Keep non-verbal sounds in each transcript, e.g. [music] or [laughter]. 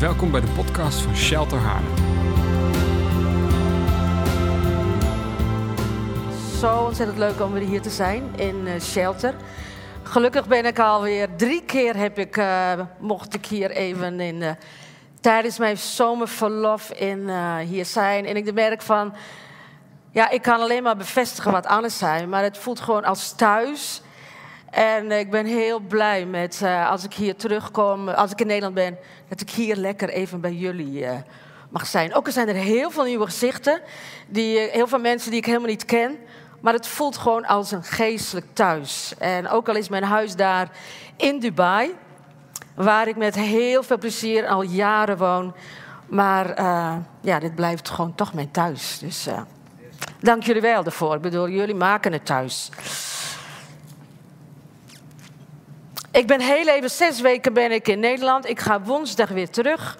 Welkom bij de podcast van Shelter Haarlem. Zo ontzettend leuk om weer hier te zijn in uh, Shelter. Gelukkig ben ik alweer drie keer heb ik, uh, mocht ik hier even in, uh, tijdens mijn zomerverlof in, hier zijn. En ik merk van, ja, ik kan alleen maar bevestigen wat anders zijn, maar het voelt gewoon als thuis. En ik ben heel blij met als ik hier terugkom, als ik in Nederland ben, dat ik hier lekker even bij jullie mag zijn. Ook al zijn er heel veel nieuwe gezichten, die, heel veel mensen die ik helemaal niet ken. Maar het voelt gewoon als een geestelijk thuis. En ook al is mijn huis daar in Dubai, waar ik met heel veel plezier al jaren woon. Maar ja, dit blijft gewoon toch mijn thuis. Dus dank jullie wel ervoor. Ik bedoel, jullie maken het thuis. Ik ben heel even, zes weken ben ik in Nederland. Ik ga woensdag weer terug.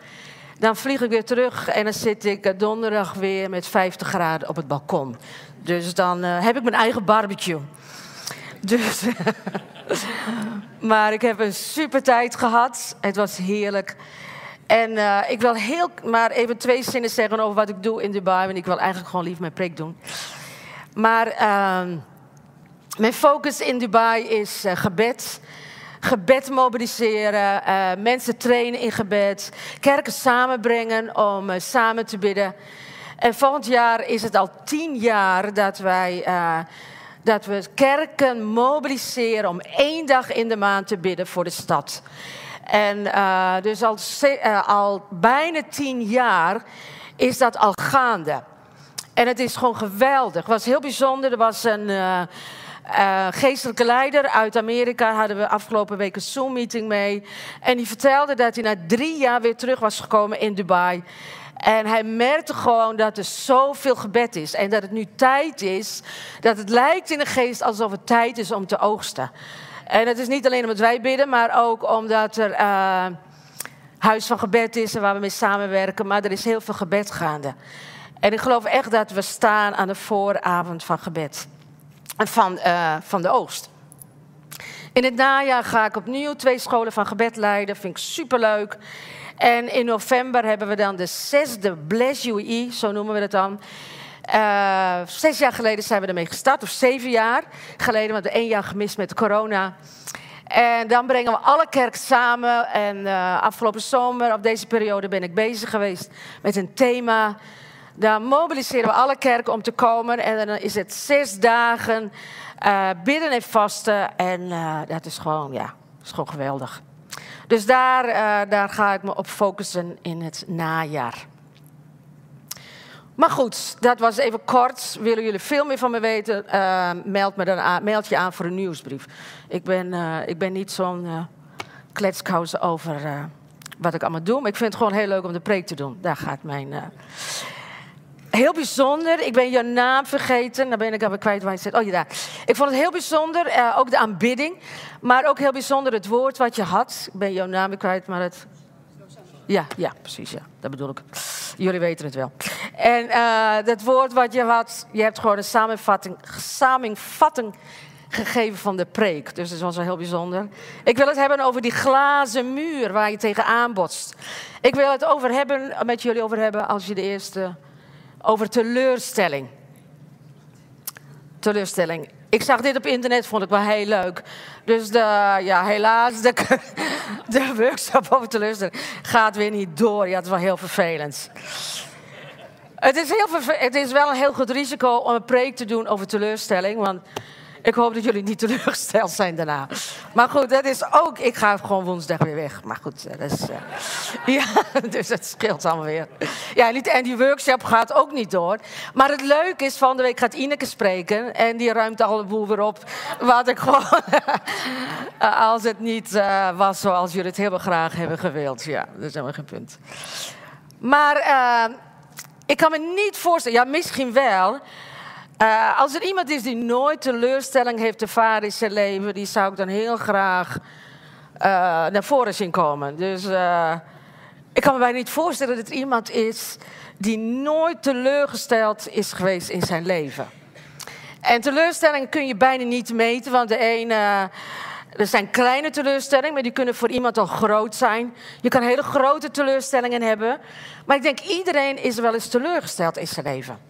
Dan vlieg ik weer terug en dan zit ik donderdag weer met 50 graden op het balkon. Dus dan uh, heb ik mijn eigen barbecue. Dus, [laughs] maar ik heb een super tijd gehad. Het was heerlijk. En uh, ik wil heel maar even twee zinnen zeggen over wat ik doe in Dubai. Want ik wil eigenlijk gewoon lief mijn preek doen. Maar uh, mijn focus in Dubai is gebed. Gebed mobiliseren, mensen trainen in gebed, kerken samenbrengen om samen te bidden. En volgend jaar is het al tien jaar dat wij. Uh, dat we kerken mobiliseren om één dag in de maand te bidden voor de stad. En dus al, al bijna tien jaar is dat al gaande. En het is gewoon geweldig. Het was heel bijzonder. Er was een uh, geestelijke leider uit Amerika. Hadden we afgelopen week een Zoom-meeting mee. En die vertelde dat hij na drie jaar weer terug was gekomen in Dubai. En hij merkte gewoon dat er zoveel gebed is. En dat het nu tijd is. Dat het lijkt in de geest alsof het tijd is om te oogsten. En het is niet alleen omdat wij bidden, maar ook omdat er uh, huis van gebed is en waar we mee samenwerken. Maar er is heel veel gebed gaande. En ik geloof echt dat we staan aan de vooravond van gebed. Van, uh, van de oogst. In het najaar ga ik opnieuw twee scholen van gebed leiden. Vind ik superleuk. En in november hebben we dan de zesde Bless UE, zo noemen we het dan. Uh, zes jaar geleden zijn we ermee gestart, of zeven jaar geleden, want we één jaar gemist met corona. En dan brengen we alle kerken samen. En uh, afgelopen zomer, op deze periode, ben ik bezig geweest met een thema. Dan mobiliseren we alle kerken om te komen. En dan is het zes dagen uh, bidden en vasten. En dat is gewoon, ja, is gewoon geweldig. Dus daar, uh, daar ga ik me op focussen in het najaar. Maar goed, dat was even kort. Willen jullie veel meer van me weten? Meld, me dan aan, meld je aan voor een nieuwsbrief. Ik ben, ik ben niet zo'n uh, kletskous over wat ik allemaal doe. Maar ik vind het gewoon heel leuk om de preek te doen. Daar gaat mijn... Heel bijzonder. Ik ben je naam vergeten. Dan ben ik alweer kwijt waar je zit. Oh, ja, daar. Ik vond het heel bijzonder. Uh, ook de aanbidding. Maar ook heel bijzonder het woord wat je had. Ik ben jouw naam kwijt, maar het... Ja, ja, precies. Ja. Dat bedoel ik. Jullie weten het wel. En uh, dat woord wat je had... Je hebt gewoon een samenvatting, samenvatting gegeven van de preek. Dus dat was wel heel bijzonder. Ik wil het hebben over die glazen muur waar je tegenaan botst. Ik wil het over hebben, met jullie over hebben als je de eerste over teleurstelling. Teleurstelling. Ik zag dit op internet, vond ik wel heel leuk. Dus de, ja, helaas, de, [laughs] de workshop over teleurstelling gaat weer niet door. Ja, het is wel heel vervelend. Het is, heel het is wel een heel goed risico om een preek te doen over teleurstelling. Want ik hoop dat jullie niet teleurgesteld zijn daarna. Maar goed, dat is ook. Ik ga gewoon woensdag weer weg. Maar goed, dat is. Uh, [laughs] ja, dus dat scheelt allemaal weer. Ja, en die workshop gaat ook niet door. Maar het leuke is, van de week gaat Ineke spreken. En die ruimt al de boel weer op. Wat ik gewoon. [laughs] als het niet was zoals jullie het heel graag hebben gewild. Ja, dat is helemaal geen punt. Maar ik kan me niet voorstellen. Ja, misschien wel. Uh, als er iemand is die nooit teleurstelling heeft ervaren in zijn leven, die zou ik dan heel graag uh, naar voren zien komen. Dus uh, ik kan me bijna niet voorstellen dat er iemand is die nooit teleurgesteld is geweest in zijn leven. En teleurstelling kun je bijna niet meten, want de ene, Er zijn kleine teleurstellingen, maar die kunnen voor iemand al groot zijn. Je kan hele grote teleurstellingen hebben. Maar ik denk, iedereen is wel eens teleurgesteld in zijn leven.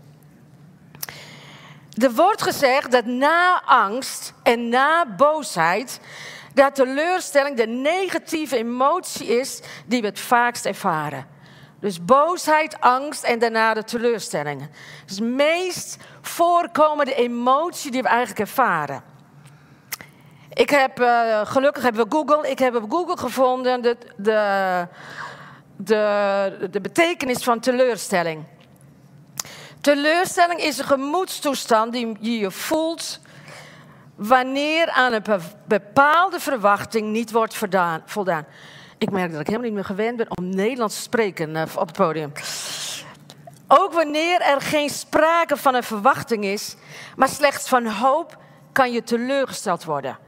Er wordt gezegd dat na angst en na boosheid, dat teleurstelling de negatieve emotie is die we het vaakst ervaren. Dus boosheid, angst en daarna de teleurstellingen. Dus de meest voorkomende emotie die we eigenlijk ervaren. Ik heb, uh, gelukkig hebben we Google. Ik heb op Google gevonden de, de, de, de betekenis van teleurstelling. Teleurstelling is een gemoedstoestand die je voelt wanneer aan een bepaalde verwachting niet wordt voldaan. Ik merk dat ik helemaal niet meer gewend ben om Nederlands te spreken eh, op het podium. Ook wanneer er geen sprake van een verwachting is, maar slechts van hoop, kan je teleurgesteld worden.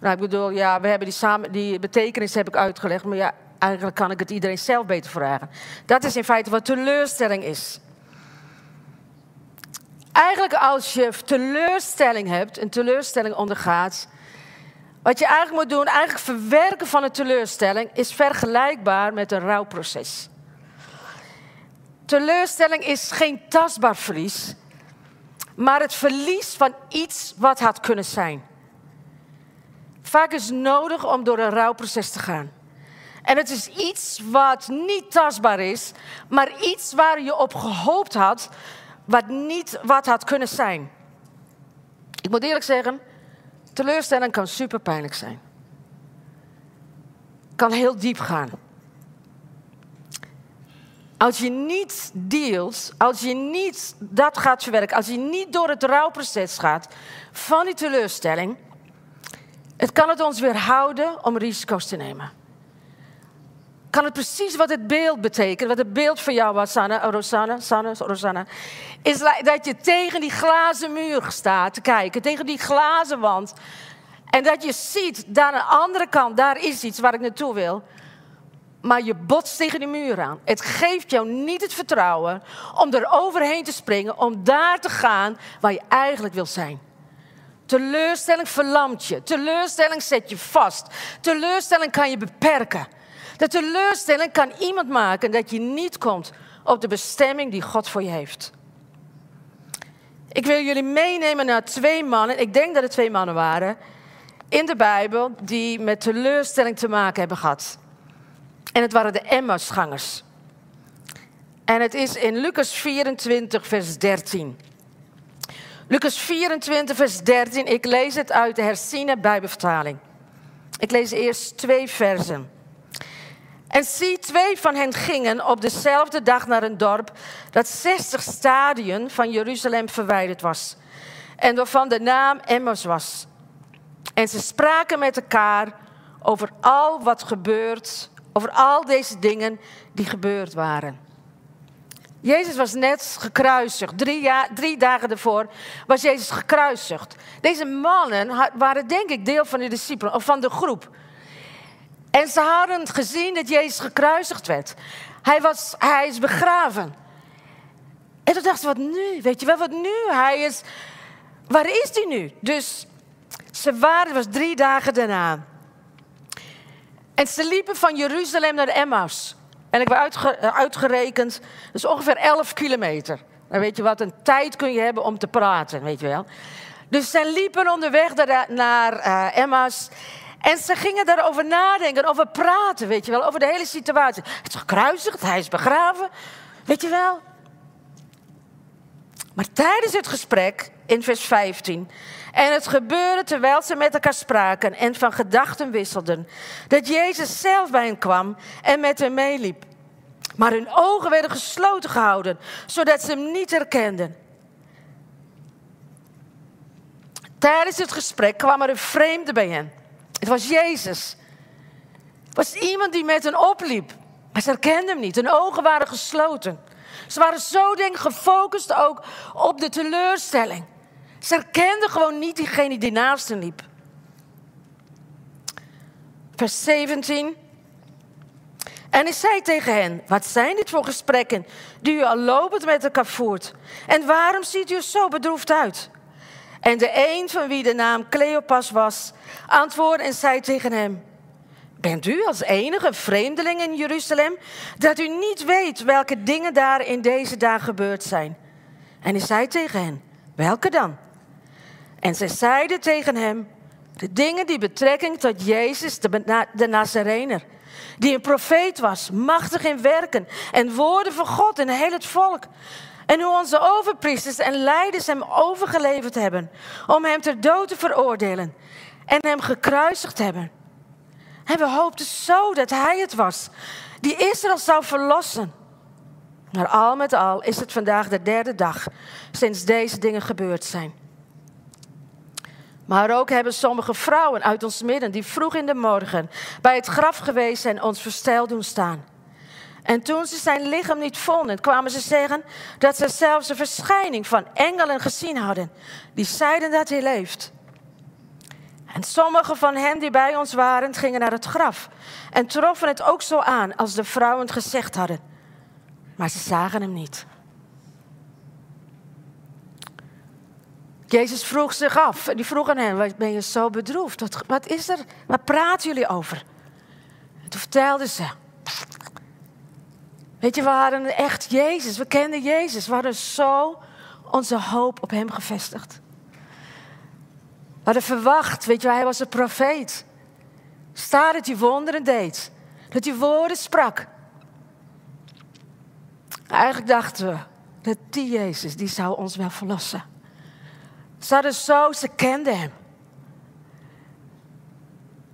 Nou, ik bedoel, ja, we hebben die, samen, die betekenis heb ik uitgelegd, maar ja, eigenlijk kan ik het iedereen zelf beter vragen. Dat is in feite wat teleurstelling is. Eigenlijk als je teleurstelling hebt, een teleurstelling ondergaat, wat je eigenlijk moet doen, eigenlijk verwerken van een teleurstelling, is vergelijkbaar met een rouwproces. Teleurstelling is geen tastbaar verlies, maar het verlies van iets wat had kunnen zijn. Vaak is het nodig om door een rouwproces te gaan. En het is iets wat niet tastbaar is, maar iets waar je op gehoopt had, wat niet wat had kunnen zijn. Ik moet eerlijk zeggen, teleurstelling kan super pijnlijk zijn. Kan heel diep gaan. Als je niet dealt, als je niet dat gaat verwerken, als je niet door het rouwproces gaat van die teleurstelling, het kan het ons weerhouden om risico's te nemen. Kan het precies wat het beeld betekent, wat het beeld voor jou was, Sanne, oh, Rosanna, Sanne, Rosanna, is dat je tegen die glazen muur staat te kijken, tegen die glazen wand. En dat je ziet, aan de andere kant, daar is iets waar ik naartoe wil. Maar je botst tegen die muur aan. Het geeft jou niet het vertrouwen om er overheen te springen, om daar te gaan waar je eigenlijk wil zijn. Teleurstelling verlamt je. Teleurstelling zet je vast. Teleurstelling kan je beperken. De teleurstelling kan iemand maken dat je niet komt op de bestemming die God voor je heeft. Ik wil jullie meenemen naar twee mannen, ik denk dat het twee mannen waren, in de Bijbel die met teleurstelling te maken hebben gehad. En het waren de Emmausgangers. En het is in Lucas 24, vers 13. Lucas 24, vers 13. Ik lees het uit de herziene Bijbelvertaling. Ik lees eerst twee versen. En zie, twee van hen gingen op dezelfde dag naar een dorp dat 60 stadien van Jeruzalem verwijderd was. En waarvan de naam Emmaus was. En ze spraken met elkaar over al wat gebeurt, over al deze dingen die gebeurd waren. Jezus was net gekruisigd. Drie, dagen ervoor was Jezus gekruisigd. Deze mannen waren denk ik deel van de discipelen, of van de groep. En ze hadden gezien dat Jezus gekruisigd werd. Hij, was, hij is begraven. En toen dachten ze, wat nu? Weet je wel, wat nu? Hij is, waar is hij nu? Dus ze waren, het was drie dagen daarna. En ze liepen van Jeruzalem naar Emmaus. En ik heb uitgerekend, dat is ongeveer 11 kilometer. Dan weet je wat, een tijd kun je hebben om te praten, weet je wel. Dus ze liepen onderweg naar uh, Emmaus. En ze gingen daarover nadenken, over praten, weet je wel, over de hele situatie. Het is gekruisigd, hij is begraven, weet je wel. Maar tijdens het gesprek, in vers 15, en het gebeurde terwijl ze met elkaar spraken en van gedachten wisselden, dat Jezus zelf bij hen kwam en met hen meeliep. Maar hun ogen werden gesloten gehouden, zodat ze hem niet herkenden. Tijdens het gesprek kwam er een vreemde bij hen. Het was Jezus. Het was iemand die met hen opliep. Maar ze herkenden hem niet. Hun ogen waren gesloten. Ze waren zo denk gefocust ook op de teleurstelling. Ze herkenden gewoon niet diegene die naast hen liep. Vers 17. En hij zei tegen hen: Wat zijn dit voor gesprekken die u al lopend met elkaar voert? En waarom ziet u er zo bedroefd uit? En de een van wie de naam Cleopas was, antwoordde en zei tegen hem: Bent u als enige vreemdeling in Jeruzalem dat u niet weet welke dingen daar in deze dag gebeurd zijn? En hij zei tegen hen: Welke dan? En zij zeiden tegen hem: De dingen die betrekking tot Jezus, de, de Nazarener, die een profeet was, machtig in werken en woorden van God en heel het volk. En hoe onze overpriesters en leiders hem overgeleverd hebben om hem ter dood te veroordelen en hem gekruisigd hebben. En we hoopten zo dat hij het was die Israël zou verlossen. Maar al met al is het vandaag de derde dag sinds deze dingen gebeurd zijn. Maar ook hebben sommige vrouwen uit ons midden die vroeg in de morgen bij het graf geweest zijn ons versteld doen staan. En toen ze zijn lichaam niet vonden, kwamen ze zeggen dat ze zelfs een verschijning van engelen gezien hadden, die zeiden dat hij leeft. En sommige van hen die bij ons waren, gingen naar het graf en troffen het ook zo aan als de vrouwen gezegd hadden. Maar ze zagen hem niet. Jezus vroeg zich af. Die vroeg aan hen, ben je zo bedroefd? Wat, wat is er? Waar praten jullie over? En toen vertelden ze. Weet je, we hadden echt Jezus. We kenden Jezus. We hadden zo onze hoop op hem gevestigd. We hadden verwacht, weet je, hij was een profeet. Staat dat hij wonderen deed. Dat hij woorden sprak. Eigenlijk dachten we dat die Jezus, die zou ons wel verlossen. Ze hadden zo, ze kenden hem.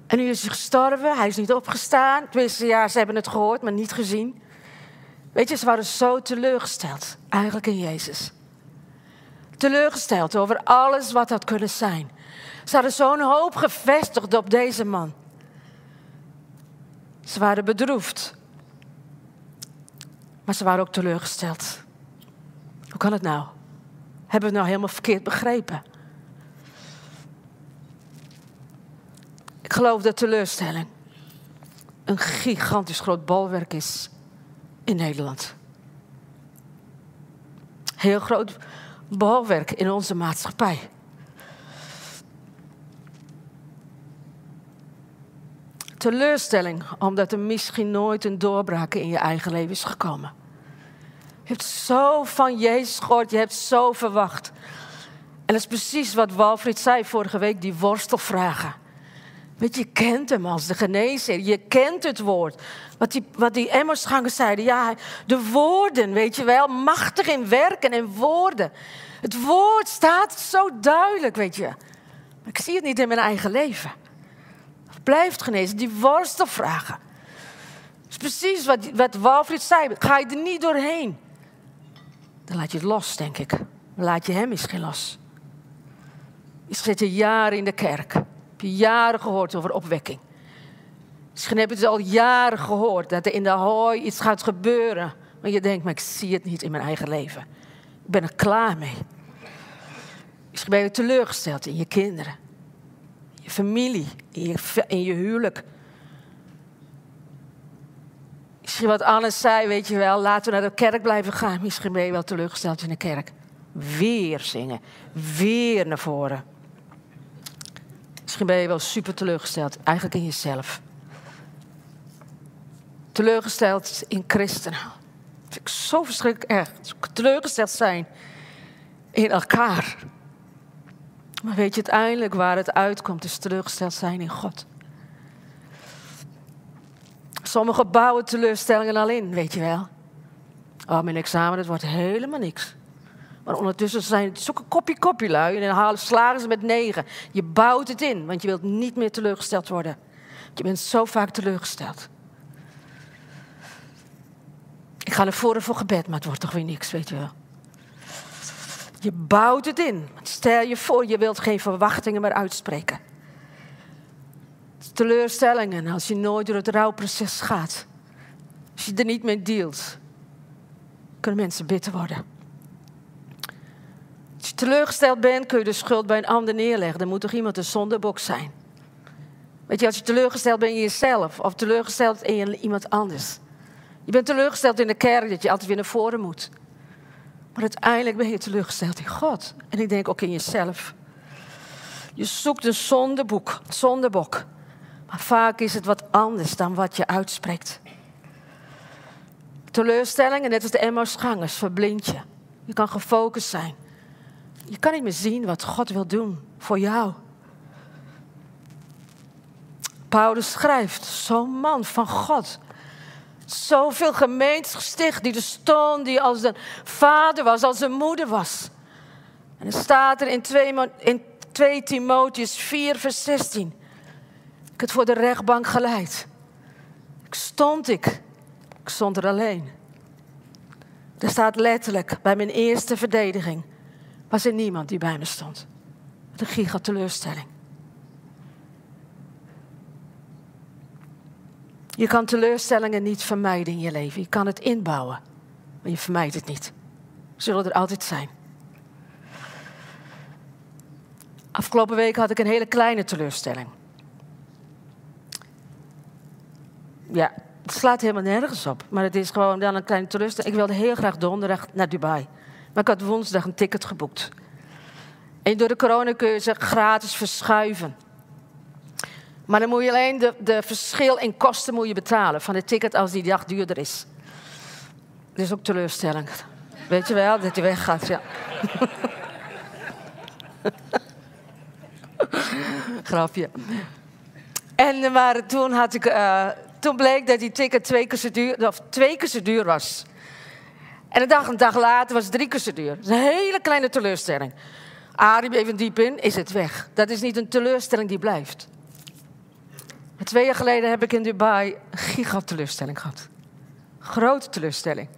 En nu is hij gestorven, hij is niet opgestaan. Tenminste, ja, ze hebben het gehoord, maar niet gezien. Weet je, ze waren zo teleurgesteld, eigenlijk in Jezus. Teleurgesteld over alles wat had kunnen zijn. Ze hadden zo'n hoop gevestigd op deze man. Ze waren bedroefd. Maar ze waren ook teleurgesteld. Hoe kan het nou? Hebben we het nou helemaal verkeerd begrepen? Ik geloof dat teleurstelling een gigantisch groot bolwerk is in Nederland. Heel groot bolwerk in onze maatschappij. Teleurstelling omdat er misschien nooit een doorbraak in je eigen leven is gekomen. Je hebt zo van Jezus gehoord, je hebt zo verwacht. En dat is precies wat Walfried zei vorige week, die worstelvragen. Weet je, kent hem als de genezer. Je kent het woord. Wat die, wat die zeiden. Ja, de woorden, weet je wel. Machtig in werken en woorden. Het woord staat zo duidelijk, weet je. Maar ik zie het niet in mijn eigen leven. Blijft genezen. Die worstelvragen. Dat is precies wat, wat zei. Ga je er niet doorheen. Dan laat je het los, denk ik. Dan laat je hem misschien los. Je zit je jaren in de kerk. Je jaren gehoord over opwekking. Misschien heb je het al jaren gehoord dat er in de hooi iets gaat gebeuren. Maar je denkt, maar ik zie het niet in mijn eigen leven. Ik ben er klaar mee. Misschien ben je teleurgesteld in je kinderen. In je familie, je, in je huwelijk. Misschien wat Anne zei, weet je wel, laten we naar de kerk blijven gaan. Misschien ben je wel teleurgesteld in de kerk. Weer zingen, weer naar voren. Misschien ben je wel super teleurgesteld, eigenlijk in jezelf. Teleurgesteld in christenen. Dat vind ik zo verschrikkelijk erg. Teleurgesteld zijn in elkaar. Maar weet je, uiteindelijk waar het uitkomt, is teleurgesteld zijn in God. Sommigen bouwen teleurstellingen al in, weet je wel. Oh, mijn examen, dat wordt helemaal niks. Maar ondertussen zijn het zo'n kopje kopje lui en dan slagen ze met negen. Je bouwt het in, want je wilt niet meer teleurgesteld worden. Je bent zo vaak teleurgesteld. Ik ga naar voren voor gebed, maar het wordt toch weer niks, weet je wel. Je bouwt het in. Stel je voor, je wilt geen verwachtingen meer uitspreken teleurstellingen als je nooit door het rouwproces gaat. Als je er niet mee dealt, kunnen mensen bitter worden. Teleurgesteld bent, kun je de schuld bij een ander neerleggen. Dan moet toch iemand een zondebok zijn. Weet je, als je teleurgesteld bent in jezelf of teleurgesteld in iemand anders. Je bent teleurgesteld in de kerk dat je altijd weer naar voren moet. Maar uiteindelijk ben je teleurgesteld in God. En ik denk ook in jezelf. Je zoekt een zondeboek, zondebok. Maar vaak is het wat anders dan wat je uitspreekt. Teleurstellingen, net als de Emmausgangers, verblind je. Je kan gefocust zijn. Je kan niet meer zien wat God wil doen voor jou. Paulus schrijft, zo'n man van God. Zoveel gemeentes gesticht die er stond, die als een vader was, als een moeder was. En er staat er in 2, in 2 Timotheus 4, vers 16. Ik het voor de rechtbank geleid. Ik stond ik. Ik stond er alleen. Er staat letterlijk, bij mijn eerste verdediging was er niemand die bij me stond. Wat een giga teleurstelling. Je kan teleurstellingen niet vermijden in je leven. Je kan het inbouwen, maar je vermijdt het niet. Zullen er altijd zijn. Afgelopen week had ik een hele kleine teleurstelling. Ja, het slaat helemaal nergens op. Maar het is gewoon dan een kleine teleurstelling. Ik wilde heel graag donderdag naar Dubai. Maar ik had woensdag een ticket geboekt. En door de corona kun je ze gratis verschuiven. Maar dan moet je alleen de, verschil in kosten moet je betalen van het ticket als die dag duurder is. Dat is ook teleurstellend. Weet je wel, dat hij weggaat, ja. [laughs] Grapje. En maar toen, had ik, uh, toen bleek dat die ticket twee keer zo duur, of twee keer zo duur was. En een dag, een dag later was het drie keer zo duur. Dat is een hele kleine teleurstelling. Arie even diep in, is het weg. Dat is niet een teleurstelling die blijft. twee jaar geleden heb ik in Dubai een gigateleurstelling gehad. Grote teleurstelling.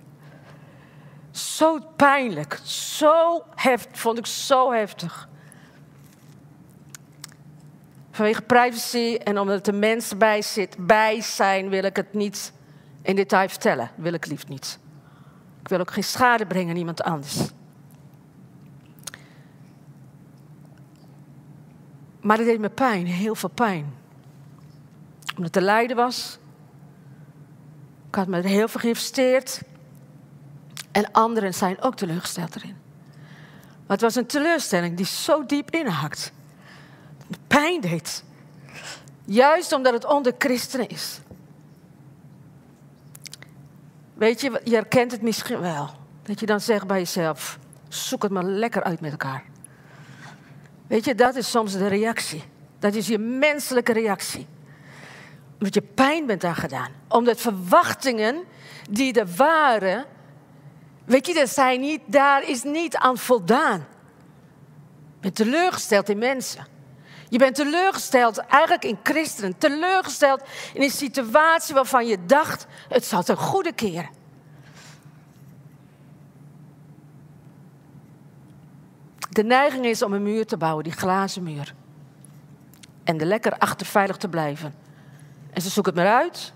Zo pijnlijk, zo heftig, vond ik zo heftig. Vanwege privacy en omdat er mensen bij, zit, bij zijn, wil ik het niet in detail vertellen. Wil ik liefst niet. Ik wil ook geen schade brengen aan iemand anders. Maar het deed me pijn, heel veel pijn. Omdat het te lijden was. Ik had me er heel veel geïnvesteerd. En anderen zijn ook teleurgesteld erin. Maar het was een teleurstelling die zo diep inhakt. Pijn deed. Juist omdat het onder christenen is. Weet je, je herkent het misschien wel. Dat je dan zegt bij jezelf: zoek het maar lekker uit met elkaar. Weet je, dat is soms de reactie. Dat is je menselijke reactie. Omdat je pijn bent aangedaan. Omdat verwachtingen die er waren, weet je, dat zijn niet, daar is niet aan voldaan. Je bent teleurgesteld in mensen. Je bent teleurgesteld eigenlijk in christenen. Teleurgesteld in een situatie waarvan je dacht, het zal een goede keren. De neiging is om een muur te bouwen, die glazen muur. En er lekker achter veilig te blijven. En ze zoeken het maar uit.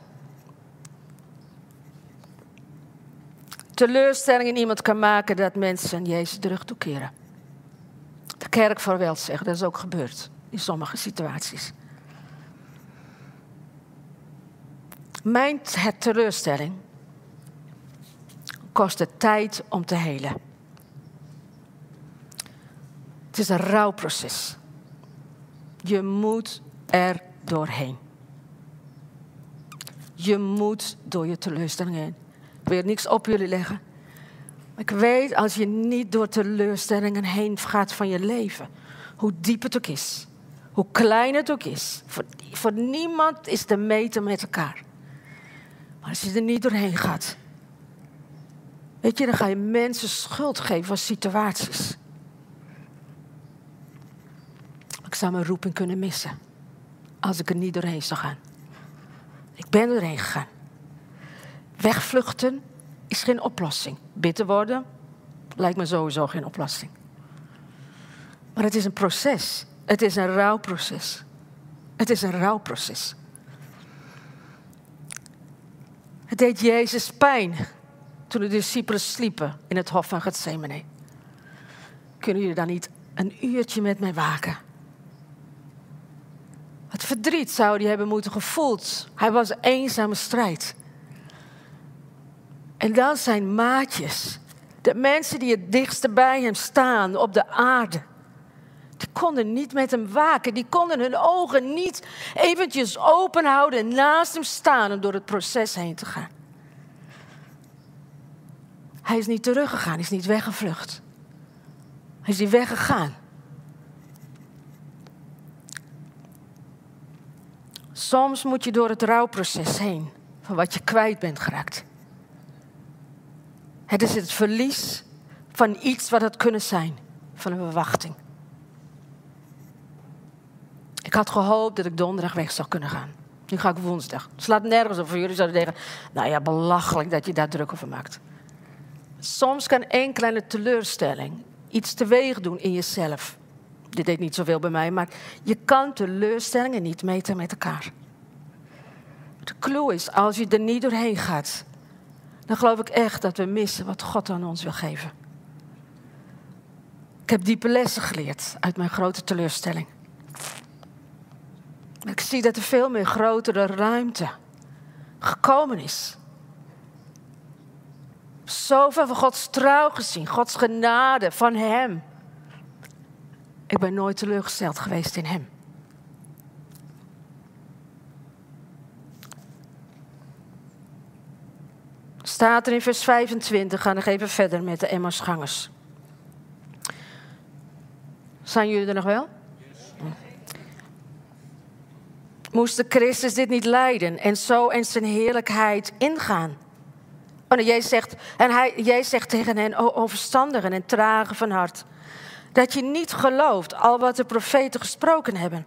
Teleurstelling in iemand kan maken dat mensen Jezus terug toekeren. De kerk vaarwel zeggen, dat is ook gebeurd in sommige situaties. Mijn teleurstelling kost het tijd om te helen. Het is een rouwproces. Je moet er doorheen. Je moet door je teleurstelling heen. Ik wil niks op jullie leggen. Ik weet, als je niet door teleurstellingen heen gaat van je leven, hoe diep het ook is, hoe klein het ook is. Voor, voor niemand is te meten met elkaar. Maar als je er niet doorheen gaat. Weet je, dan ga je mensen schuld geven van situaties. Ik zou mijn roeping kunnen missen. Als ik er niet doorheen zou gaan. Ik ben er doorheen gegaan. Wegvluchten is geen oplossing. Bitter worden lijkt me sowieso geen oplossing. Maar het is een proces. Het is een rouwproces. Het is een rouwproces. Het deed Jezus pijn toen de discipelen sliepen in het hof van Gethsemane. Kunnen jullie dan niet een uurtje met mij waken? Wat verdriet zou hij hebben moeten gevoeld. Hij was eenzame strijd. En dan zijn maatjes, de mensen die het dichtst bij hem staan op de aarde Die konden niet met hem waken. Die konden hun ogen niet eventjes open houden en naast hem staan om door het proces heen te gaan. Hij is niet teruggegaan, hij is niet weggevlucht. Hij is niet weggegaan. Soms moet je door het rouwproces heen van wat je kwijt bent geraakt. Het is het verlies van iets wat het kunnen zijn, van een verwachting. Ik had gehoopt dat ik donderdag weg zou kunnen gaan. Nu ga ik woensdag. Het slaat nergens op voor jullie zouden zeggen, nou ja, belachelijk dat je daar druk over maakt. Soms kan één kleine teleurstelling iets teweeg doen in jezelf. Dit deed niet zoveel bij mij, maar je kan teleurstellingen niet meten met elkaar. De clue is, als je er niet doorheen gaat, dan geloof ik echt dat we missen wat God aan ons wil geven. Ik heb diepe lessen geleerd uit mijn grote teleurstelling. Ik zie dat er veel meer grotere ruimte gekomen is. Zoveel van Gods trouw gezien, Gods genade van Hem. Ik ben nooit teleurgesteld geweest in Hem. Staat er in vers 25, ga nog even verder met de Emmausgangers. Zijn jullie er nog wel? Moest Christus dit niet lijden en zo in zijn heerlijkheid ingaan? Oh, nee, jij, zegt, en hij, jij zegt tegen hen, o overstandigen en tragen van hart, dat je niet gelooft al wat de profeten gesproken hebben.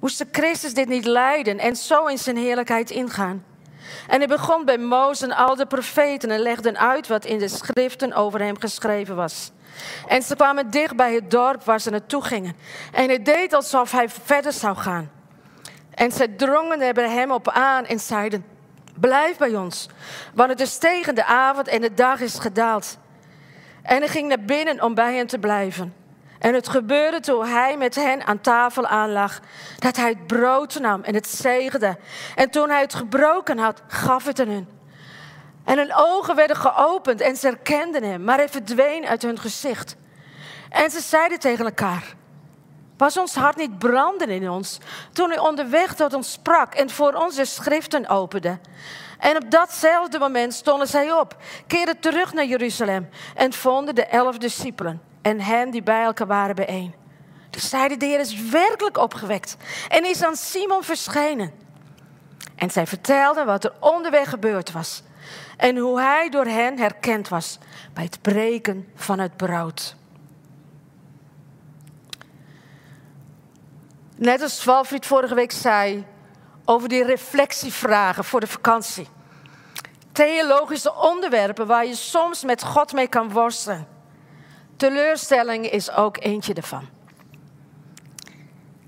Moest de Christus dit niet lijden en zo in zijn heerlijkheid ingaan? En hij begon bij Mozes en al de profeten en legde uit wat in de schriften over hem geschreven was. En ze kwamen dicht bij het dorp waar ze naartoe gingen. En hij deed alsof hij verder zou gaan. En zij drongen er hem op aan en zeiden: Blijf bij ons, want het is tegen de avond en de dag is gedaald. En hij ging naar binnen om bij hen te blijven. En het gebeurde toen hij met hen aan tafel aanlag, dat hij het brood nam en het zegende. En toen hij het gebroken had, gaf het aan hun. En hun ogen werden geopend en ze herkenden hem, maar hij verdween uit hun gezicht. En ze zeiden tegen elkaar: Was ons hart niet branden in ons toen hij onderweg tot ons sprak en voor ons de schriften opende? En op datzelfde moment stonden zij op, keerden terug naar Jeruzalem en vonden de elf discipelen en hen die bij elkaar waren bijeen. Dus zeiden, de Heer is werkelijk opgewekt en is aan Simon verschenen. En zij vertelden wat er onderweg gebeurd was en hoe hij door hen herkend was bij het breken van het brood. Net als Walfried vorige week zei over die reflectievragen voor de vakantie. Theologische onderwerpen waar je soms met God mee kan worstelen. Teleurstelling is ook eentje ervan.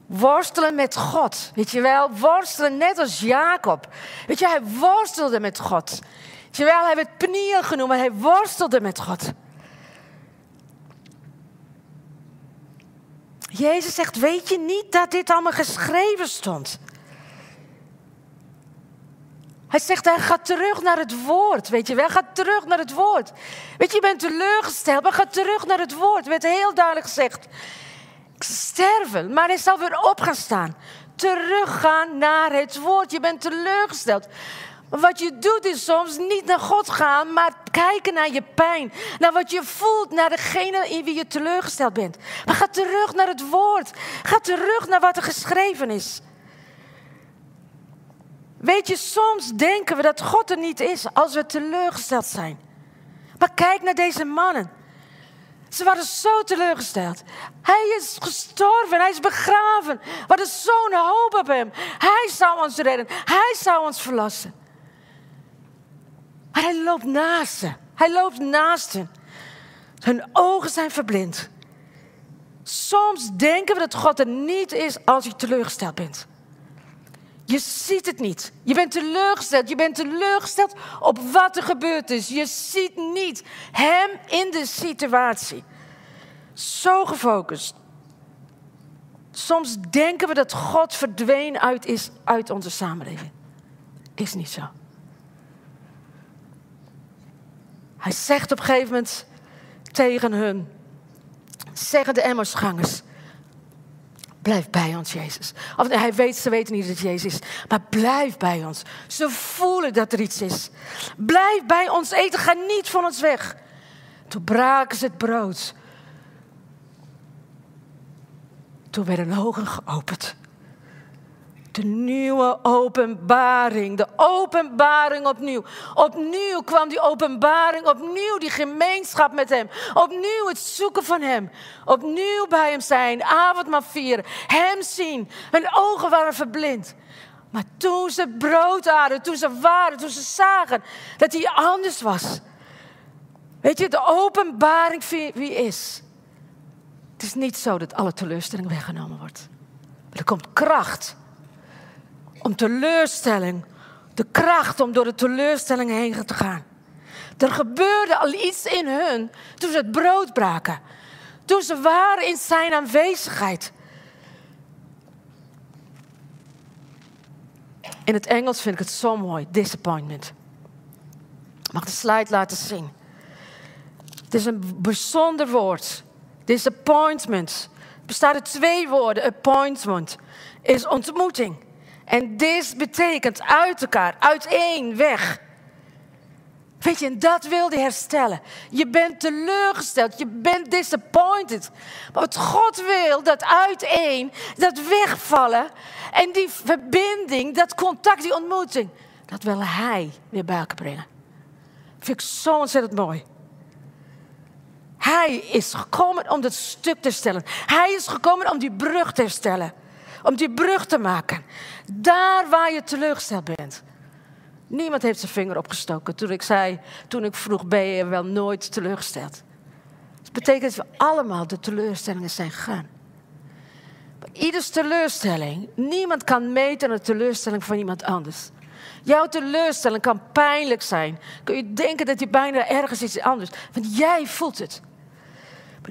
Worstelen met God. Weet je wel, worstelen net als Jacob. Weet je, hij worstelde met God. Weet je wel, hij werd pniel genoemd, maar hij worstelde met God. Jezus zegt, weet je niet dat dit allemaal geschreven stond? Hij zegt, hij gaat terug naar het woord. Weet je wel, gaat terug naar het woord. Weet je, je bent teleurgesteld, maar ga terug naar het woord. Er werd heel duidelijk gezegd, sterven, maar hij zal weer op gaan staan. Teruggaan naar het woord. Je bent teleurgesteld. Wat je doet is soms niet naar God gaan, maar kijken naar je pijn. Naar wat je voelt, naar degene in wie je teleurgesteld bent. Maar ga terug naar het woord. Ga terug naar wat er geschreven is. Weet je, soms denken we dat God er niet is als we teleurgesteld zijn. Maar kijk naar deze mannen. Ze waren zo teleurgesteld. Hij is gestorven, hij is begraven. We hadden zo'n hoop op hem. Hij zou ons redden, hij zou ons verlossen. Maar hij loopt naast ze. Hij loopt naast hen. Hun ogen zijn verblind. Soms denken we dat God er niet is als je teleurgesteld bent. Je ziet het niet. Je bent teleurgesteld. Je bent teleurgesteld op wat er gebeurd is. Je ziet niet hem in de situatie. Zo gefocust. Soms denken we dat God verdwenen uit is uit onze samenleving. Is niet zo. Hij zegt op een gegeven moment tegen hun, zeggen de Emmersgangers, Blijf bij ons, Jezus. Of hij weet, ze weten niet dat het Jezus is. Maar blijf bij ons. Ze voelen dat er iets is. Blijf bij ons eten. Ga niet van ons weg. Toen braken ze het brood. Toen werden ogen geopend. De nieuwe openbaring. De openbaring opnieuw. Opnieuw kwam die openbaring. Opnieuw die gemeenschap met Hem. Opnieuw het zoeken van Hem. Opnieuw bij Hem zijn. Avondmaal vieren. Hem zien. Hun ogen waren verblind. Maar toen ze brood hadden, toen ze waren, toen ze zagen dat hij anders was. Weet je, de openbaring wie, is. Het is niet zo dat alle teleurstelling weggenomen wordt. Er komt kracht om teleurstelling, de kracht om door de teleurstelling heen te gaan. Er gebeurde al iets in hun toen ze het brood braken. Toen ze waren in zijn aanwezigheid. In het Engels vind ik het zo mooi, disappointment. Ik mag de slide laten zien. Het is een bijzonder woord. Disappointment. Bestaat uit twee woorden. Appointment is ontmoeting. En dis betekent uit elkaar, uiteen, weg. Weet je, en dat wilde herstellen. Je bent teleurgesteld, je bent disappointed. Maar wat God wil, dat uiteen, dat wegvallen en die verbinding, dat contact, die ontmoeting, dat wil Hij weer bij brengen. Dat vind ik zo ontzettend mooi. Hij is gekomen om dat stuk te stellen. Hij is gekomen om die brug te herstellen. Om die brug te maken. Daar waar je teleurgesteld bent. Niemand heeft zijn vinger opgestoken toen ik zei, toen ik vroeg, ben je wel nooit teleurgesteld? Dat betekent dat we allemaal de teleurstellingen zijn gegaan. ieders teleurstelling, niemand kan meten aan de teleurstelling van iemand anders. Jouw teleurstelling kan pijnlijk zijn. Kun je denken dat je bijna ergens iets anders. Want jij voelt het.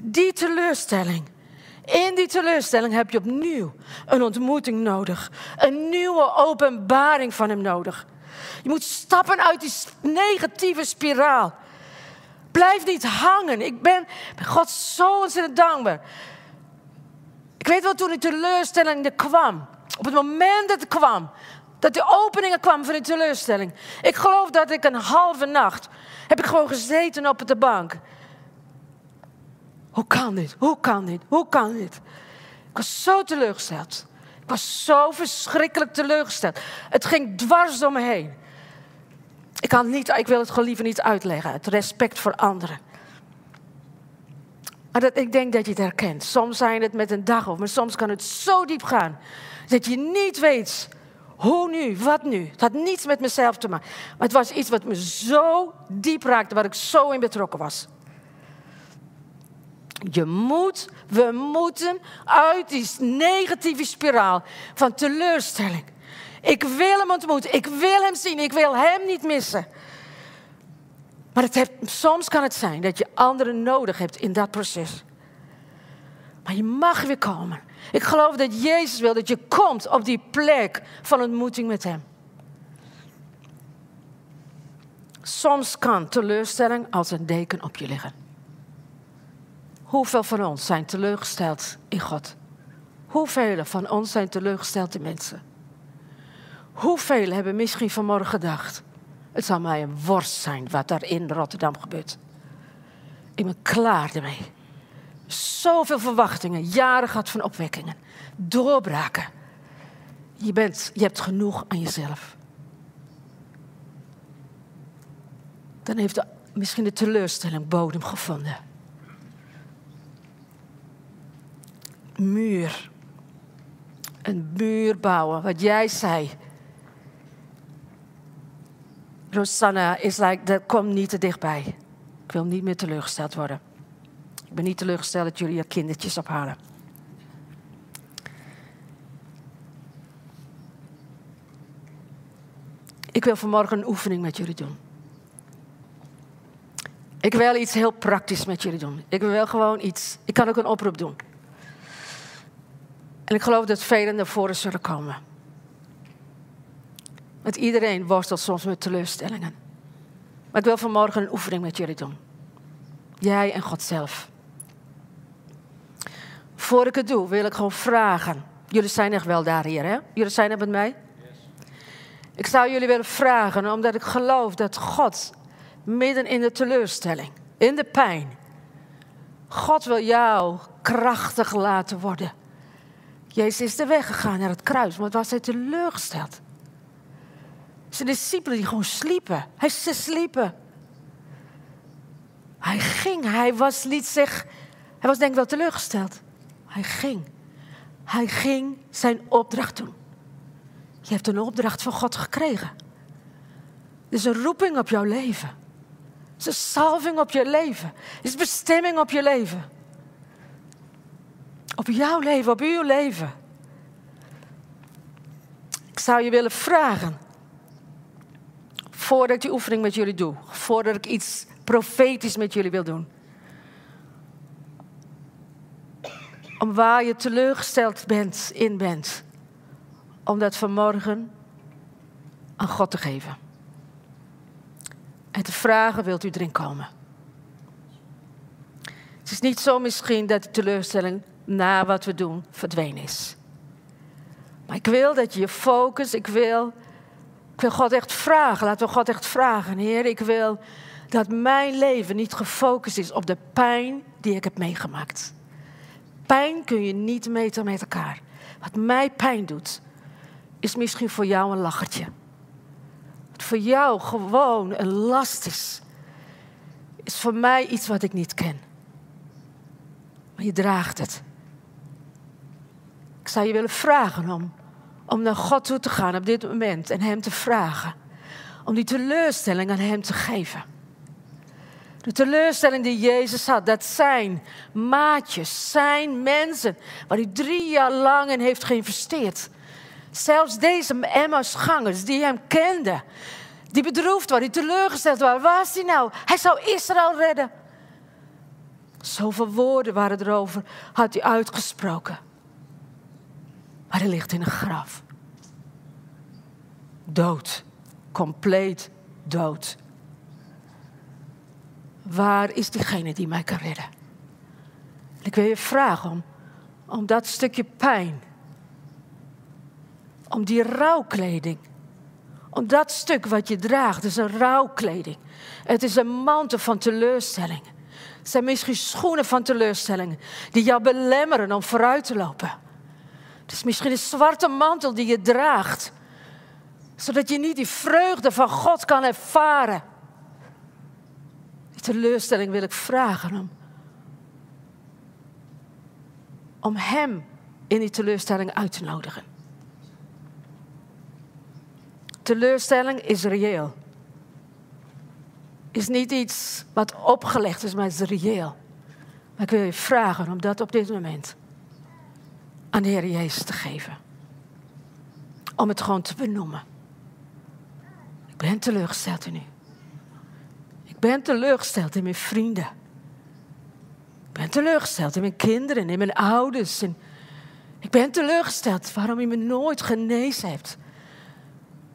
Die teleurstelling, in die teleurstelling heb je opnieuw een ontmoeting nodig. Een nieuwe openbaring van Hem nodig. Je moet stappen uit die negatieve spiraal. Blijf niet hangen. Ik ben God zo ontzettend dankbaar. Ik weet wel toen die teleurstelling er kwam. Op het moment dat het kwam. Dat de openingen kwam van die teleurstelling. Ik geloof dat ik een halve nacht heb ik gewoon gezeten op de bank. Hoe kan dit? Hoe kan dit? Hoe kan dit? Ik was zo teleurgesteld. Ik was zo verschrikkelijk teleurgesteld. Het ging dwars door me heen. Ik, kan niet, ik wil het gewoon liever niet uitleggen. Het respect voor anderen. Maar dat, ik denk dat je het herkent. Soms zijn het met een dag of, maar soms kan het zo diep gaan. Dat je niet weet hoe nu, wat nu. Het had niets met mezelf te maken. Maar het was iets wat me zo diep raakte, waar ik zo in betrokken was. Je moet, we moeten uit die negatieve spiraal van teleurstelling. Ik wil hem ontmoeten, ik wil hem zien, ik wil hem niet missen. Maar het heeft, soms kan het zijn dat je anderen nodig hebt in dat proces. Maar je mag weer komen. Ik geloof dat Jezus wil dat je komt op die plek van ontmoeting met Hem. Soms kan teleurstelling als een deken op je liggen. Hoeveel van ons zijn teleurgesteld in God? Hoeveel van ons zijn teleurgesteld in mensen? Hoeveel hebben misschien vanmorgen gedacht: het zal mij een worst zijn wat daar in Rotterdam gebeurt? Ik ben klaar ermee. Zoveel verwachtingen, jaren gehad van opwekkingen, doorbraken. Je, bent, je hebt genoeg aan jezelf. Dan heeft de, misschien de teleurstelling bodem gevonden. Muur. Een muur bouwen, wat jij zei. Rosanna is like, dat komt niet te dichtbij. Ik wil niet meer teleurgesteld worden. Ik ben niet teleurgesteld dat jullie je kindertjes ophalen. Ik wil vanmorgen een oefening met jullie doen. Ik wil iets heel praktisch met jullie doen. Ik wil gewoon iets. Ik kan ook een oproep doen. En ik geloof dat velen naar voren zullen komen. Want iedereen worstelt soms met teleurstellingen. Maar ik wil vanmorgen een oefening met jullie doen. Jij en God zelf. Voor ik het doe, wil ik gewoon vragen. Jullie zijn echt wel daar hier, hè? Jullie zijn er met mij? Ik zou jullie willen vragen, omdat ik geloof dat God midden in de teleurstelling, in de pijn, God wil jou krachtig laten worden. Jezus is de weg gegaan naar het kruis, maar was hij teleurgesteld. Zijn discipelen die gewoon sliepen. Hij ze sliepen. Hij ging, hij was, liet zich, hij was denk ik wel teleurgesteld. Hij ging. Hij ging zijn opdracht doen. Je hebt een opdracht van God gekregen. Er is een roeping op jouw leven. Er is een salving op je leven. Er is bestemming op je leven. Op jouw leven, op uw leven. Ik zou je willen vragen. Voordat ik die oefening met jullie doe. Voordat ik iets profetisch met jullie wil doen. Om waar je teleurgesteld bent, in bent. Om dat vanmorgen aan God te geven. En te vragen, wilt u erin komen? Het is niet zo misschien dat de teleurstelling na wat we doen verdwenen is. Maar ik wil dat je je focus, ik wil, ik wil God echt vragen, laten we God echt vragen. Heer, ik wil dat mijn leven niet gefocust is op de pijn die ik heb meegemaakt. Pijn kun je niet meten met elkaar. Wat mij pijn doet, is misschien voor jou een lachertje. Wat voor jou gewoon een last is, is voor mij iets wat ik niet ken. Maar je draagt het. Ik zou je willen vragen om, om naar God toe te gaan op dit moment en Hem te vragen. Om die teleurstelling aan Hem te geven. De teleurstelling die Jezus had, dat zijn maatjes, zijn mensen waar hij drie jaar lang in heeft geïnvesteerd. Zelfs deze Emma's-gangers die hem kenden, die bedroefd waren, die teleurgesteld waren. Waar was hij nou? Hij zou Israël redden. Zoveel woorden waren erover, had hij uitgesproken. Maar hij ligt in een graf. Dood. Compleet dood. Waar is diegene die mij kan redden? ik wil je vragen om, om dat stukje pijn, om die rouwkleding, om dat stuk wat je draagt, is een rouwkleding. Het is een mantel van teleurstelling. Het zijn misschien schoenen van teleurstellingen die jou belemmeren om vooruit te lopen. Het is misschien een zwarte mantel die je draagt, zodat je niet die vreugde van God kan ervaren teleurstelling wil ik vragen om, om Hem in die teleurstelling uit te nodigen. Teleurstelling is reëel. Is niet iets wat opgelegd is, maar is reëel. Maar ik wil je vragen om dat op dit moment aan de Heer Jezus te geven. Om het gewoon te benoemen. Ik ben teleurgesteld in u ben teleurgesteld in mijn vrienden. Ik ben teleurgesteld in mijn kinderen, in mijn ouders. Ik ben teleurgesteld waarom u me nooit genezen hebt.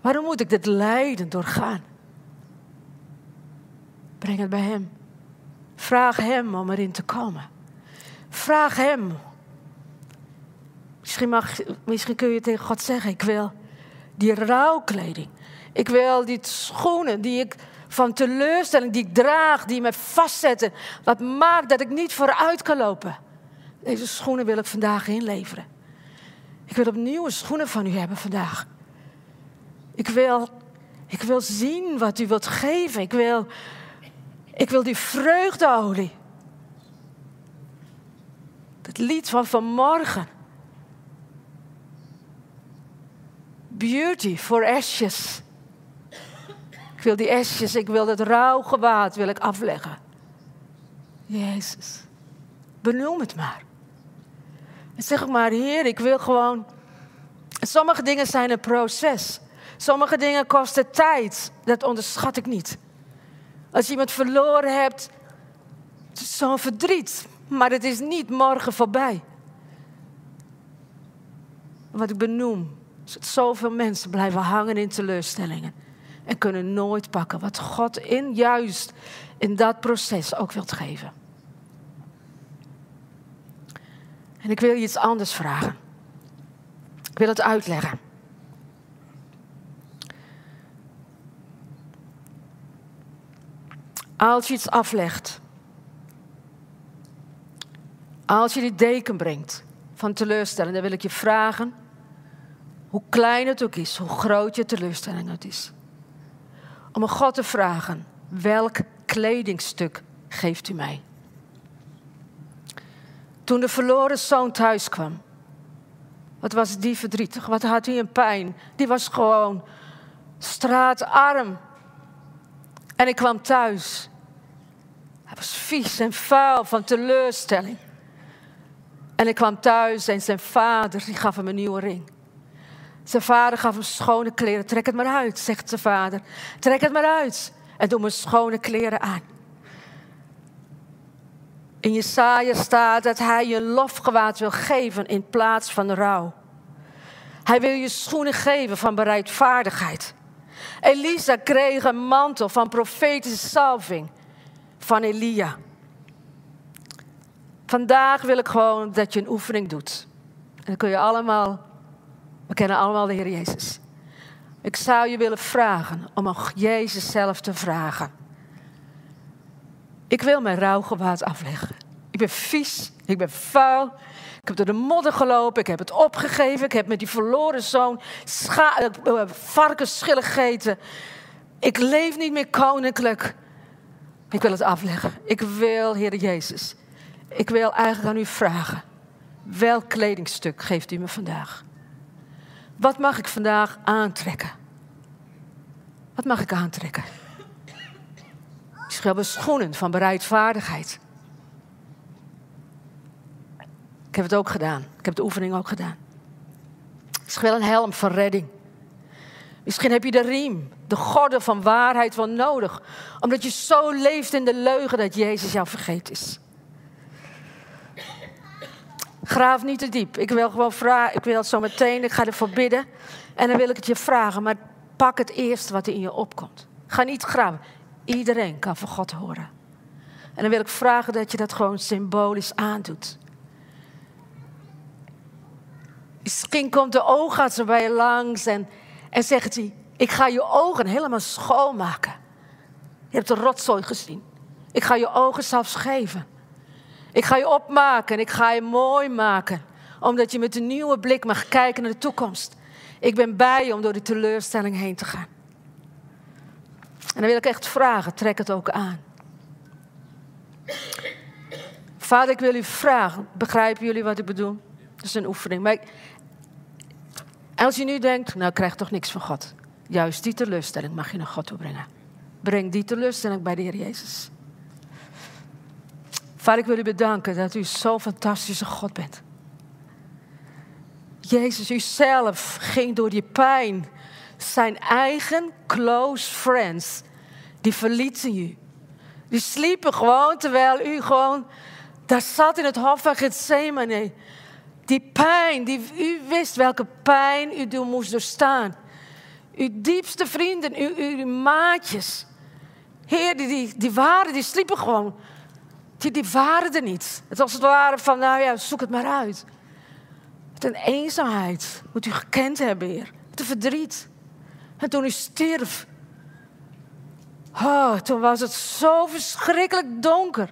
Waarom moet ik dit lijden doorgaan? Breng het bij Hem. Vraag Hem om erin te komen. Vraag Hem. Misschien, mag, misschien kun je tegen God zeggen: Ik wil die rouwkleding. Ik wil die schoenen die ik van teleurstelling die ik draag, die me vastzetten. Wat maakt dat ik niet vooruit kan lopen. Deze schoenen wil ik vandaag inleveren. Ik wil opnieuw schoenen van u hebben vandaag. Ik wil, ik wil zien wat u wilt geven. Ik wil, ik wil die vreugdeolie. Het lied van vanmorgen. Beauty for ashes. Ik wil die esjes, ik wil dat rouwgewaad wil ik afleggen. Jezus, benoem het maar. En zeg maar, Heer, ik wil gewoon. Sommige dingen zijn een proces. Sommige dingen kosten tijd. Dat onderschat ik niet. Als je iemand verloren hebt, het is zo'n verdriet. Maar het is niet morgen voorbij. Wat ik benoem, zoveel mensen blijven hangen in teleurstellingen en kunnen nooit pakken wat God in juist in dat proces ook wilt geven. En ik wil je iets anders vragen. Ik wil het uitleggen. Als je iets aflegt, als je die deken brengt van teleurstelling, dan wil ik je vragen, hoe klein het ook is, hoe groot je teleurstelling het is, om een God te vragen, welk kledingstuk geeft u mij? Toen de verloren zoon thuis kwam, wat was die verdrietig, wat had hij een pijn. Die was gewoon straatarm. En ik kwam thuis. Hij was vies en vuil van teleurstelling. En ik kwam thuis en zijn vader die gaf hem een nieuwe ring. Zijn vader gaf hem schone kleren. Trek het maar uit, zegt zijn vader. Trek het maar uit en doe me schone kleren aan. In Jesaja staat dat hij je lofgewaad wil geven in plaats van rouw. Hij wil je schoenen geven van bereidvaardigheid. Elisa kreeg een mantel van profetische salving van Elia. Vandaag wil ik gewoon dat je een oefening doet. En dan kun je allemaal, we kennen allemaal de Heer Jezus. Ik zou je willen vragen om Jezus zelf te vragen. Ik wil mijn rouwgewaad afleggen. Ik ben vies, ik ben vuil. Ik heb door de modder gelopen, ik heb het opgegeven. Ik heb met die verloren zoon uh, varkensschillen gegeten. Ik leef niet meer koninklijk. Ik wil het afleggen. Ik wil, Heer Jezus, ik wil eigenlijk aan u vragen. Welk kledingstuk geeft u me vandaag? Wat mag ik vandaag aantrekken? Wat mag ik aantrekken? Misschien wel schoenen van bereidvaardigheid. Ik heb het ook gedaan. Ik heb de oefening ook gedaan. Misschien wel een helm van redding. Misschien heb je de riem, de gordel van waarheid wel nodig. Omdat je zo leeft in de leugen dat Jezus jou vergeten is. Graaf niet te diep. Ik wil gewoon vragen, ik wil het zo meteen, ik ga ervoor bidden. En dan wil ik het je vragen, maar pak het eerst wat er in je opkomt. Ga niet graven. Iedereen kan van God horen. En dan wil ik vragen dat je dat gewoon symbolisch aandoet. Misschien komt de oogarts bij je langs en, en zegt hij: Ik ga je ogen helemaal schoonmaken. Je hebt de rotzooi gezien. Ik ga je ogen zelfs geven. Ik ga je opmaken en ik ga je mooi maken. Omdat je met een nieuwe blik mag kijken naar de toekomst. Ik ben bij je om door die teleurstelling heen te gaan. En dan wil ik echt vragen, trek het ook aan. Vader, ik wil u vragen, begrijpen jullie wat ik bedoel? Dat is een oefening. Maar als je nu denkt, nou ik krijg toch niks van God. Juist die teleurstelling mag je naar God toe brengen. Breng die teleurstelling bij de Heer Jezus. Vader, ik wil u bedanken dat u zo'n fantastische God bent. Jezus, u zelf ging door die pijn. Zijn eigen close friends, die verlieten u. Die sliepen gewoon terwijl u gewoon daar zat in het hof van Gethsemane. Die pijn, die, u wist welke pijn u moest doorstaan. Uw diepste vrienden, uw, uw maatjes. Heer, die, die, die waren, die sliepen gewoon. Die, die waren er niet. Het was het ware van, nou ja, zoek het maar uit. Met een eenzaamheid moet u gekend hebben, Heer. Een verdriet. En toen u stierf. Oh, toen was het zo verschrikkelijk donker.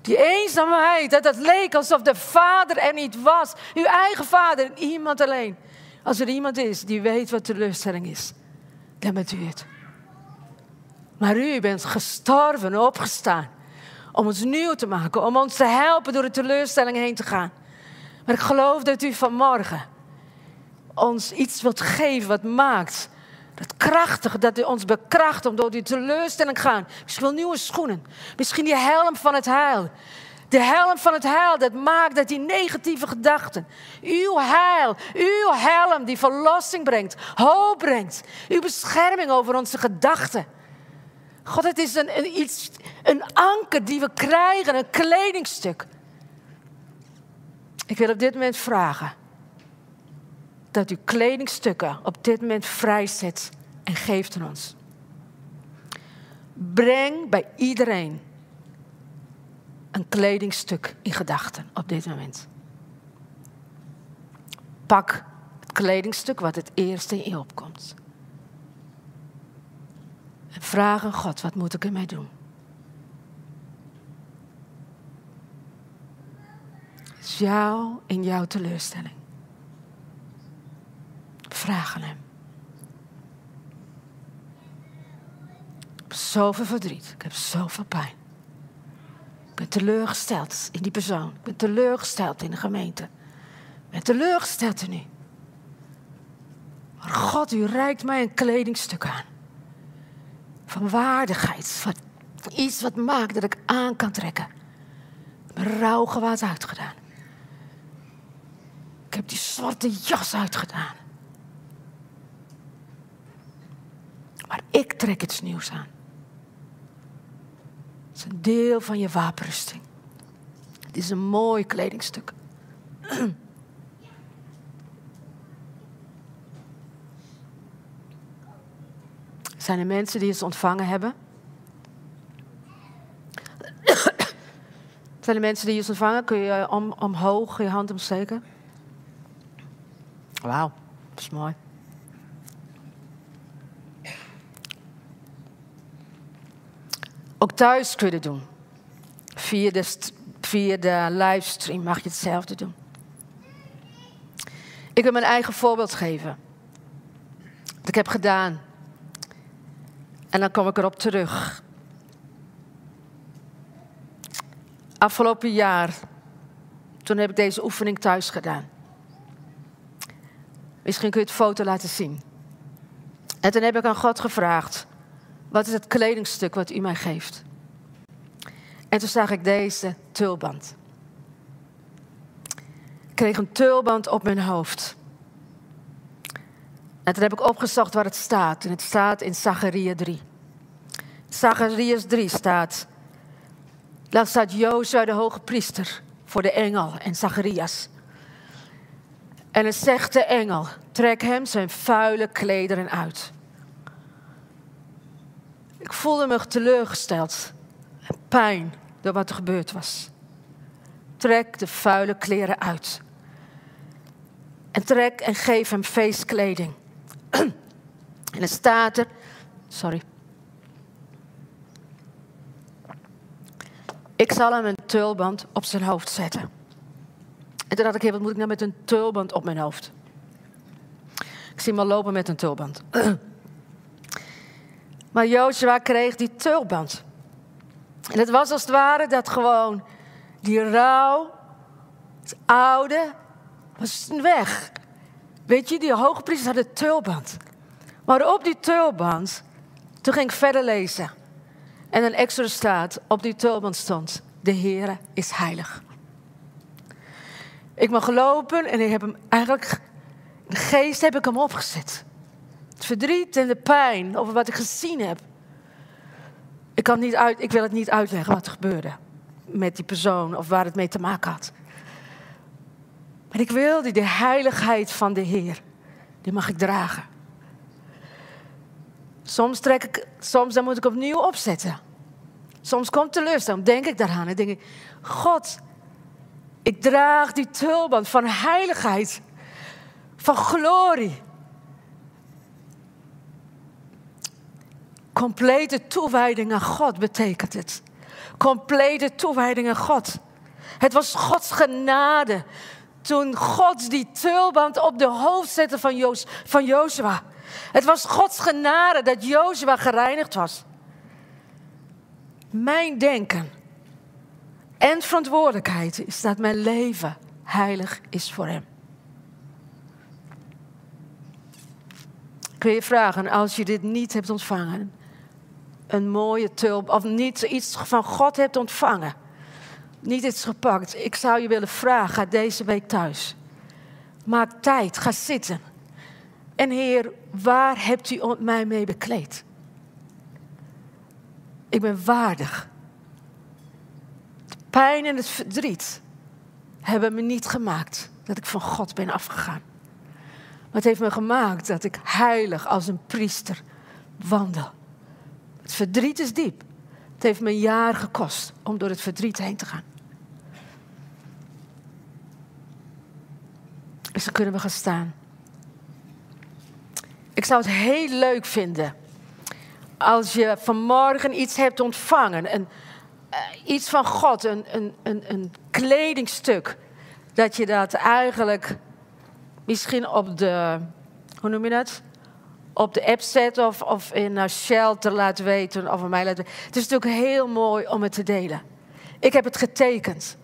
Die eenzaamheid, dat het leek alsof de vader er niet was. Uw eigen vader en iemand alleen. Als er iemand is die weet wat teleurstelling is, dan bent u het. Maar u bent gestorven, opgestaan. Om ons nieuw te maken, om ons te helpen door de teleurstelling heen te gaan. Maar ik geloof dat u vanmorgen ons iets wilt geven wat maakt dat krachtige, dat u ons bekracht om door die teleurstelling te gaan. Misschien nieuwe schoenen. Misschien die helm van het heil. De helm van het heil, dat maakt dat die negatieve gedachten. Uw heil, uw helm die verlossing brengt, hoop brengt. Uw bescherming over onze gedachten. God, het is een, een, iets, een anker die we krijgen, een kledingstuk. Ik wil op dit moment vragen dat u kledingstukken op dit moment vrijzet en geeft aan ons. Breng bij iedereen een kledingstuk in gedachten op dit moment. Pak het kledingstuk wat het eerste in je opkomt. En vraag aan God, wat moet ik ermee doen? Het is jou in jouw teleurstelling. Vraag aan hem. Ik heb zoveel verdriet. Ik heb zoveel pijn. Ik ben teleurgesteld in die persoon. Ik ben teleurgesteld in de gemeente. Ik ben teleurgesteld in u. Maar God, u reikt mij een kledingstuk aan. Van waardigheid. Van iets wat maakt dat ik aan kan trekken. Mijn rouwgewaad uitgedaan. Ik heb die zwarte jas uitgedaan. Maar ik trek iets nieuws aan. Het is een deel van je wapenrusting. Het is een mooi kledingstuk. [clears throat] Zijn er mensen die het ontvangen hebben? Zijn er mensen die het ontvangen? Kun je om, omhoog je hand omsteken? Wauw, dat is mooi. Ook thuis kun je het doen. Via de, via de livestream mag je hetzelfde doen. Ik wil mijn eigen voorbeeld geven. Wat ik heb gedaan. En dan kom ik erop terug. Afgelopen jaar, toen heb ik deze oefening thuis gedaan. Misschien kun je het foto laten zien. En toen heb ik aan God gevraagd: wat is het kledingstuk wat u mij geeft? En toen zag ik deze tulband. Ik kreeg een tulband op mijn hoofd. En toen heb ik opgezocht waar het staat. En het staat in Zachariah 3. Zacharias 3 staat. Daar staat Jozua de hoge priester voor de engel en Zacharias. En het zegt de engel: trek hem zijn vuile klederen uit. Ik voelde me teleurgesteld en pijn door wat er gebeurd was. Trek de vuile kleren uit. En trek en geef hem feestkleding. En het staat er, sorry. Ik zal hem een tulband op zijn hoofd zetten. En toen dacht ik, wat moet ik nou met een tulband op mijn hoofd? Ik zie al lopen met een tulband. [clears throat] Maar Joshua kreeg die tulband. En het was als het ware dat gewoon die rouw, het oude, was weg. Weet je, die hoogpriesters hadden tulband. Maar op die tulband, toen ging ik verder lezen. En een extra staat, op die tulband stond, de Heere is heilig. Ik mag lopen en ik heb hem eigenlijk, de geest heb ik hem opgezet. Het verdriet en de pijn over wat ik gezien heb. Ik, kan niet uit, ik wil het niet uitleggen wat er gebeurde met die persoon of waar het mee te maken had. Maar ik wil die de heiligheid van de Heer, die mag ik dragen. Soms, trek ik, soms dan moet ik opnieuw opzetten. Soms komt teleurstelling, denk ik daaraan en denk ik, God, ik draag die tulband van heiligheid, van glorie. Complete toewijding aan God betekent het. Complete toewijding aan God. Het was Gods genade toen God die tulband op de hoofd zette van, Joos, van Jozua. Het was Gods genade dat Jozua gereinigd was. Mijn denken en verantwoordelijkheid is dat mijn leven heilig is voor Hem. Wil je vragen, als je dit niet hebt ontvangen, een mooie tulp, of niet iets van God hebt ontvangen, niet iets gepakt, ik zou je willen vragen, ga deze week thuis. Maak tijd, ga zitten. En Heer, waar hebt u mij mee bekleed? Ik ben waardig. De pijn en het verdriet hebben me niet gemaakt dat ik van God ben afgegaan. Maar het heeft me gemaakt dat ik heilig als een priester wandel. Het verdriet is diep. Het heeft me een jaar gekost om door het verdriet heen te gaan. Er Misschien kunnen we gaan staan. Ik zou het heel leuk vinden als je vanmorgen iets hebt ontvangen, een, eh, iets van God, een, een, een, kledingstuk, dat je dat eigenlijk misschien op de, hoe noem je dat? Op de app zet of, of in een shelter laat weten of aan mij laat weten. Het is natuurlijk heel mooi om het te delen. Ik heb het getekend.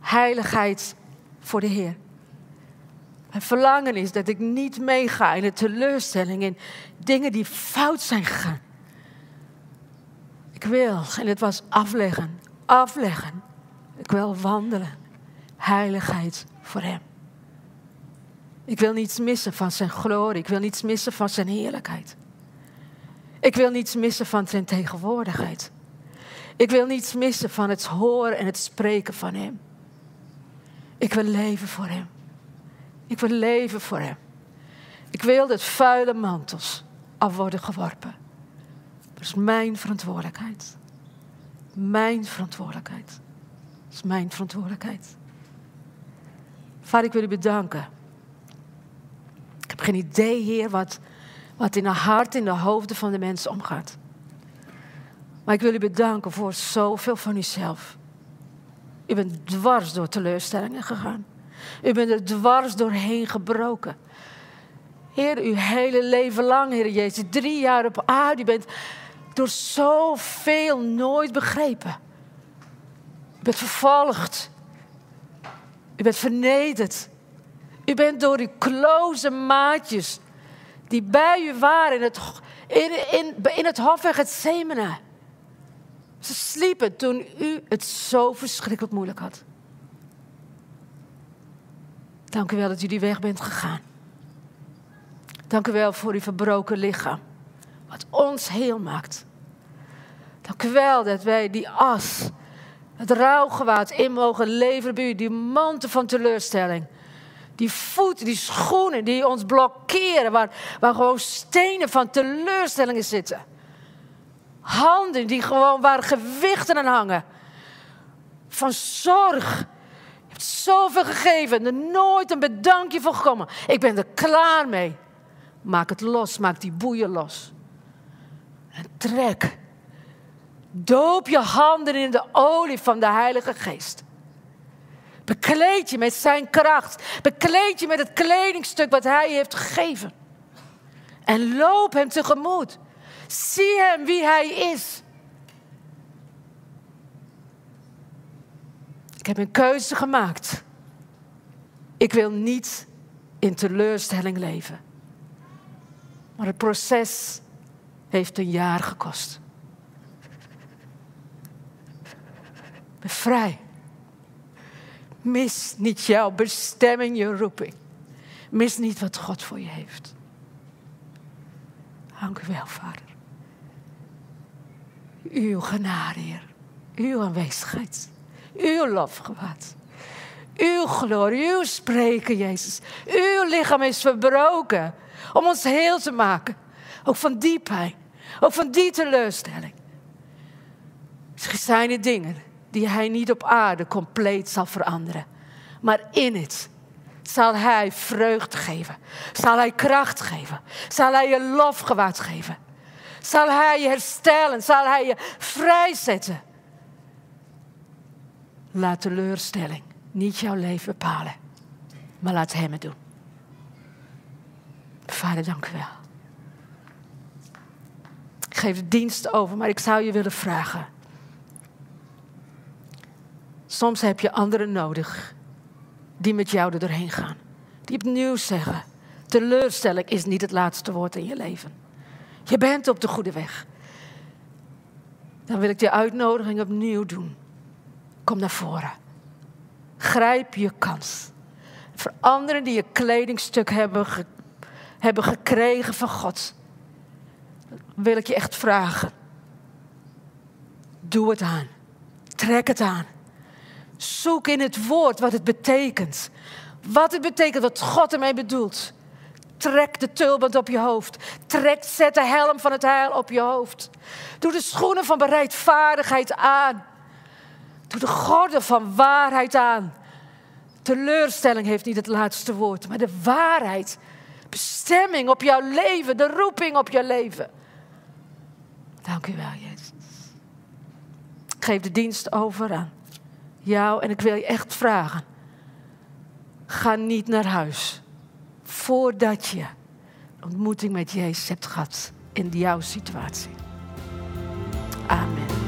Heiligheid voor de Heer. Mijn verlangen is dat ik niet meega in de teleurstelling, in dingen die fout zijn gegaan. Ik wil, en het was afleggen, afleggen. Ik wil wandelen. Heiligheid voor Hem. Ik wil niets missen van Zijn glorie. Ik wil niets missen van Zijn heerlijkheid. Ik wil niets missen van Zijn tegenwoordigheid. Ik wil niets missen van het horen en het spreken van Hem. Ik wil leven voor Hem. Ik wil leven voor Hem. Ik wil dat vuile mantels af worden geworpen. Dat is mijn verantwoordelijkheid. Mijn verantwoordelijkheid. Dat is mijn verantwoordelijkheid. Vader, ik wil u bedanken. Ik heb geen idee, Heer, wat, wat in de hart, in de hoofden van de mensen omgaat. Maar ik wil u bedanken voor zoveel van uzelf. U bent dwars door teleurstellingen gegaan. U bent er dwars doorheen gebroken. Heer, uw hele leven lang, Heer Jezus, drie jaar op aarde, u bent door zoveel nooit begrepen. U bent vervolgd. U bent vernederd. U bent door uw kloze maatjes die bij u waren in het, in, in, het hofweg het Semene. Ze sliepen toen u het zo verschrikkelijk moeilijk had. Dank u wel dat u die weg bent gegaan. Dank u wel voor uw verbroken lichaam, wat ons heel maakt. Dank u wel dat wij die as, het rouwgewaad in mogen leveren bij die mantel van teleurstelling. Die voeten, die schoenen die ons blokkeren, waar, waar gewoon stenen van teleurstellingen zitten. Handen die gewoon waar gewichten aan hangen. Van zorg. Zoveel gegeven, er nooit een bedankje voor gekomen. Ik ben er klaar mee. Maak het los, maak die boeien los. En trek. Doop je handen in de olie van de Heilige Geest. Bekleed je met zijn kracht. Bekleed je met het kledingstuk wat hij heeft gegeven. En loop hem tegemoet. Zie hem wie hij is. Heb een keuze gemaakt. Ik wil niet in teleurstelling leven. Maar het proces heeft een jaar gekost. Ben vrij. Mis niet jouw bestemming, je roeping. Mis niet wat God voor je heeft. Dank u wel, Vader. Uw genade, Heer. Uw aanwezigheid. Uw lofgewaad. Uw glorie, uw spreken, Jezus. Uw lichaam is verbroken om ons heel te maken. Ook van die pijn. Ook van die teleurstelling. Er zijn de dingen die hij niet op aarde compleet zal veranderen. Maar in het zal hij vreugde geven. Zal hij kracht geven. Zal hij je lofgewaad geven. Zal hij je herstellen. Zal hij je vrijzetten. Laat teleurstelling niet jouw leven bepalen. Maar laat hem het doen. Vader, dank u wel. Ik geef de dienst over, maar ik zou je willen vragen. Soms heb je anderen nodig die met jou er doorheen gaan. Die opnieuw zeggen: teleurstelling is niet het laatste woord in je leven. Je bent op de goede weg. Dan wil ik die uitnodiging opnieuw doen. Kom naar voren. Grijp je kans. Voor anderen die je kledingstuk hebben, hebben gekregen van God, wil ik je echt vragen. Doe het aan. Trek het aan. Zoek in het woord wat het betekent. Wat het betekent, wat God ermee bedoelt. Trek de tulband op je hoofd. Trek, zet de helm van het heil op je hoofd. Doe de schoenen van bereidvaardigheid aan. Doe de gordel van waarheid aan. Teleurstelling heeft niet het laatste woord, maar de waarheid. Bestemming op jouw leven, de roeping op jouw leven. Dank u wel, Jezus. Ik geef de dienst over aan jou en ik wil je echt vragen. Ga niet naar huis voordat je ontmoeting met Jezus hebt gehad in jouw situatie. Amen.